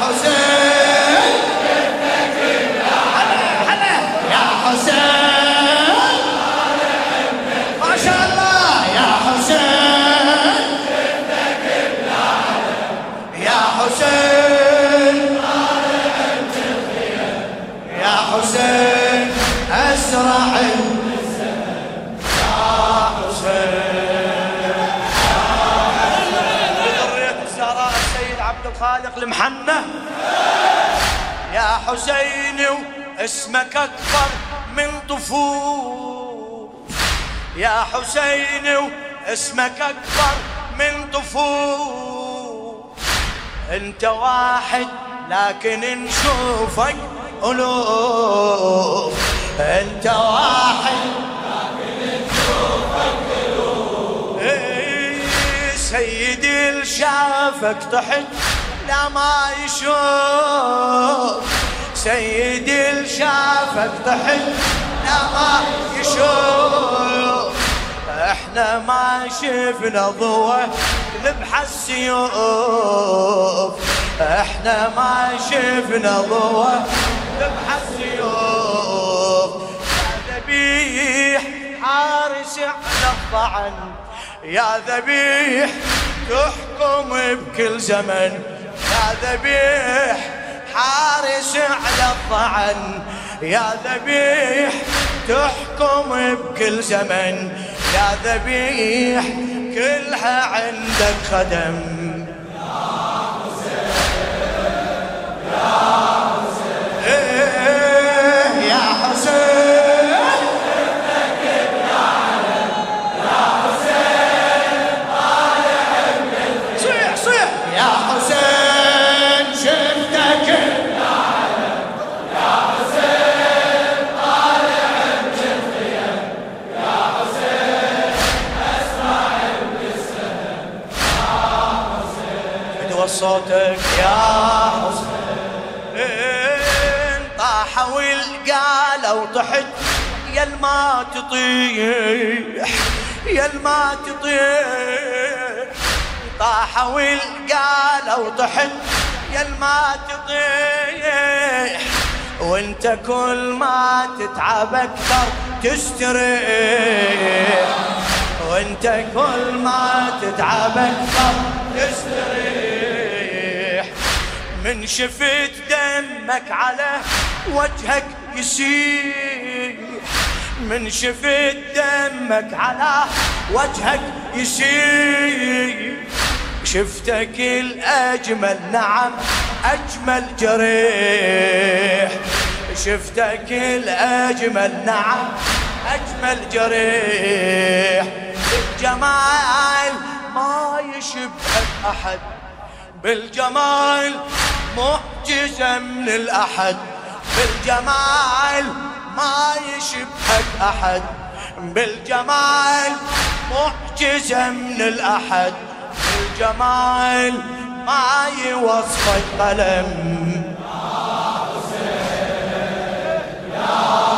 حسين عبد الخالق المحنة. يا حسين اسمك أكبر من طفول يا حسين اسمك أكبر من طفول أنت واحد لكن نشوفك ألوف أنت واحد إيه، سيدي اللي شافك طحت لا ما يشوف. سيدي اللي شافك طحت لا ما يشوف. إحنا ما شفنا ضوء نبحى السيوف. إحنا ما شفنا ضوء نبحى السيوف. يا ذبيح حارس على الطعن يا ذبيح تحكم بكل زمن. يا ذبيح حارس على الطعن يا ذبيح تحكم بكل زمن. يا ذبيح كلها عندك خدم. إيه صوتك يا حسين. طاحوا والقالوا طحت يا الما تطيح يا الما تطيح. طاحوا والقالوا طحت يا الما تطيح. وانت كل ما تتعب أكثر تستريح. وانت كل ما تتعب أكثر تستريح. من شفت دمك على وجهك يسيح من شفت دمك على وجهك يسيح شفتك الأجمل نعم أجمل جريح. شفتك الأجمل نعم أجمل جريح. بالجمال ما يشبهك أحد. بالجمال معجزة من الأحد بالجمال ما يشبهك أحد. بالجمال معجزة من الأحد بالجمال ما يوصفك قلم إيه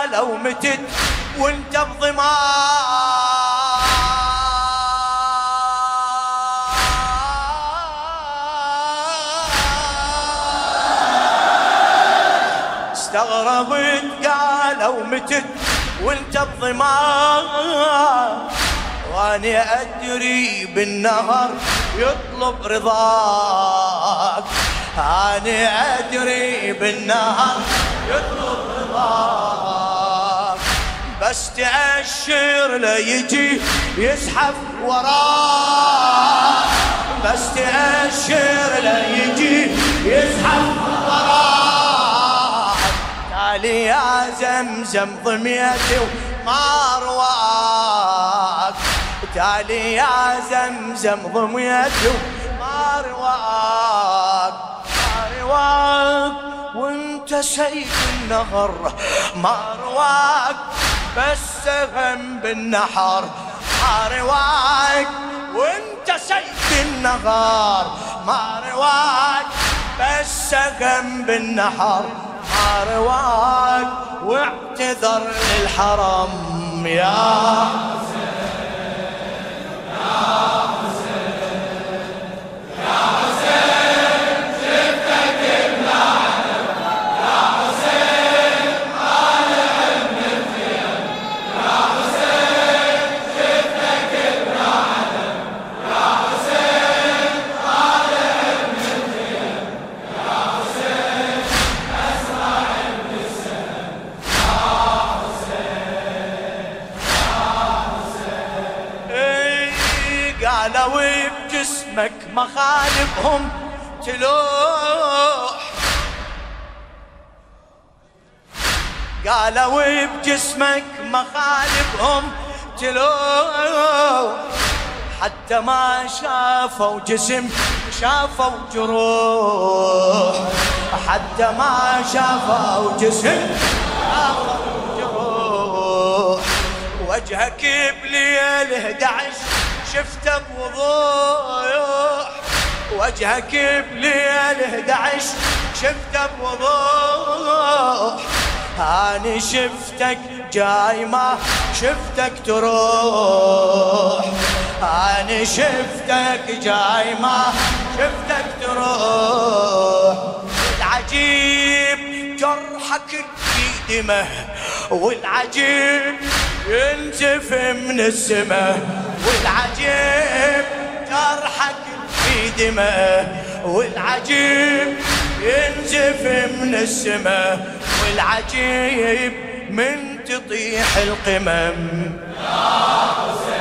قالوا متت وانت بضمان استغربت قالوا متت وانت بضمان واني أدري بالنهر يطلب رضاك. أنا أدري بالنهر يطلب رضاك. بس تأشر لا يجي يزحف وراك. بس تأشر لا يجي يزحف وراك. تعالي يا زمزم ضميتي وما رواك تعالي يا زمزم ضميتي وما ما رواك رواك وانت سيد النهر. ما رواك بس غم بالنحر ما رواك وانت سيد النهار. ما رواك بس غم بالنحر ما رواك واعتذر للحرم يا قالوا بجسمك مخالبهم تلوح. قالوا بجسمك مخالبهم تلوح. حتى ما شافوا جسم شافوا جروح. حتى ما شافوا جسم شافوا جروح. وجهك بليل 11 شفته بوضوح. وجهك بليل 11 شفته بوضوح. اني شفتك جاي ما شفتك تروح. اني شفتك جاي ما شفتك تروح. العجيب جرحك في دمه والعجيب ينزف من السماء. والعجيب جرحك في دمه والعجيب ينزف من السماء والعجيب من تطيح القمم. يا حسين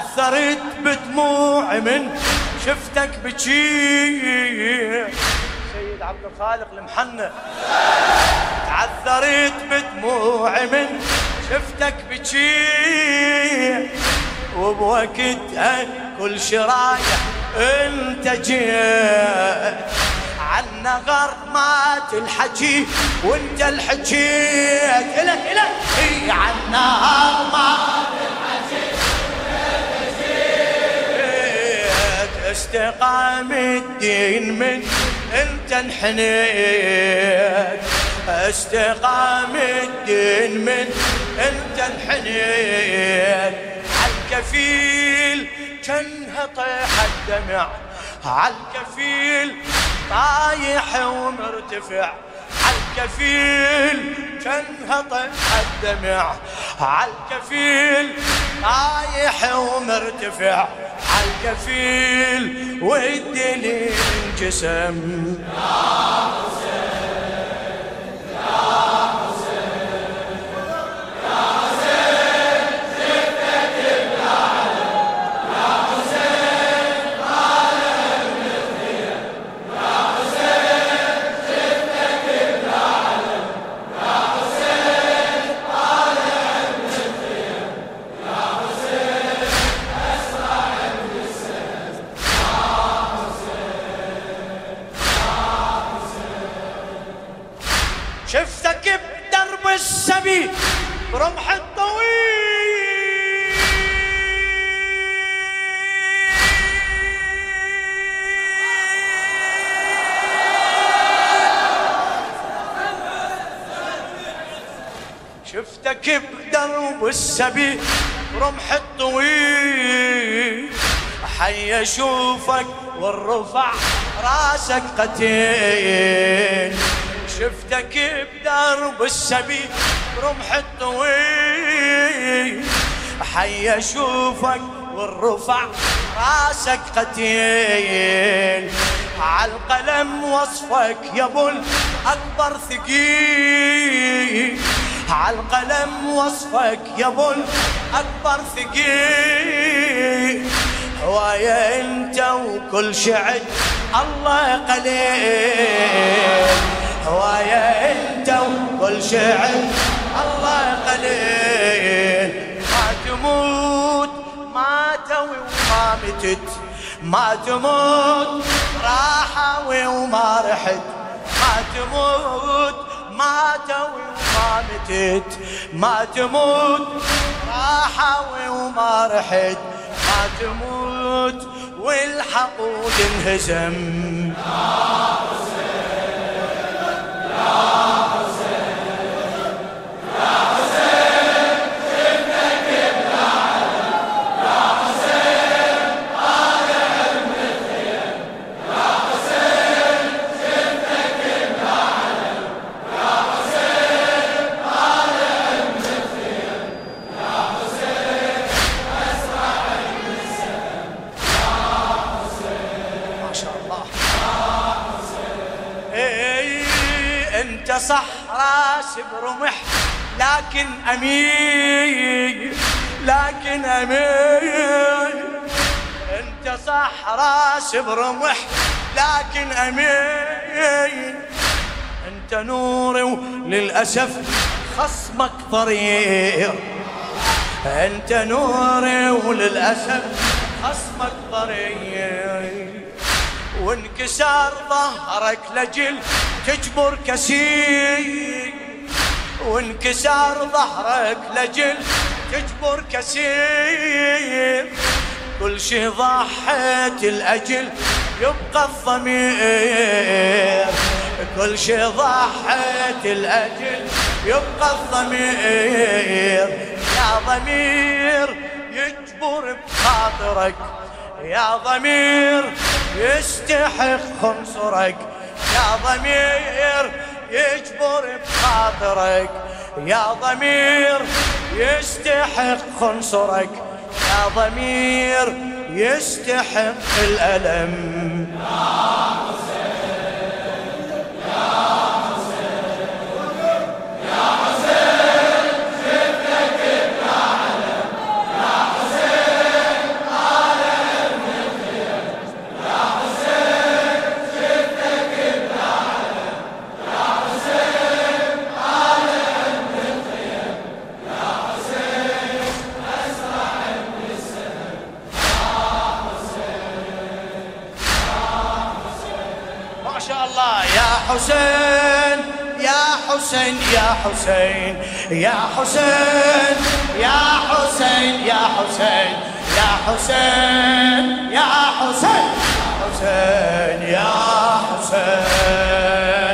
عثرت بدموعي من شفتك بكي سيد عبد الخالق المحنة. تعثرت بدموعي من شفتك بكي وبوقتها كل شرايع انت جيت. عنا غر مات الحكي وانت الحكيت. الك الك عنا غر مات استقام الدين من انت انحنيت. استقام الدين من انت انحنيت. عالكفيل كانها طيح الدمع. عالكفيل طايح ومرتفع. عالكفيل طيح الدمع. عالكفيل طايح ومرتفع. عالكفيل والدليل انجسم. شفتك بدرب السبي برمح الطويل. حي اشوفك والرفع راسك قتيل. شفتك بدرب السبي برمح الطويل. حي اشوفك والرفع راسك قتيل. عالقلم وصفك يا أبو الأكبر ثقيل. عالقلم وصفك يا ابو الأكبر ثقيل. هواية انت وكل شعر الله قليل. هواية انت وكل شعر الله قليل. ما تموت ما توي وما متت. ما تموت راحة وما رحت. ما تموت ما توي وما متت ما تموت وما رحت ما تموت والحقود انهزم. يا حسين يا راس برمح لكن أمين أنت نوري وللأسف خصمك ضرير. أنت نوري وللأسف خصمك ضرير. وانكسار ظهرك لجل تجبر كسير وانكسار ظهرك لجل تجبر كسير كل شي ضحيت الأجل يبقى الضمير. كل شي ضحيت الأجل يبقى الضمير. يا ضمير يجبر بخاطرك يا ضمير يستحق خنصرك يا ضمير يجبر بخاطرك يا ضمير يستحق خنصرك يا ضمير يستحق الألم. يا حسين يا حسين يا حسين يا حسين يا حسين يا حسين يا حسين يا حسين حسين يا حسين.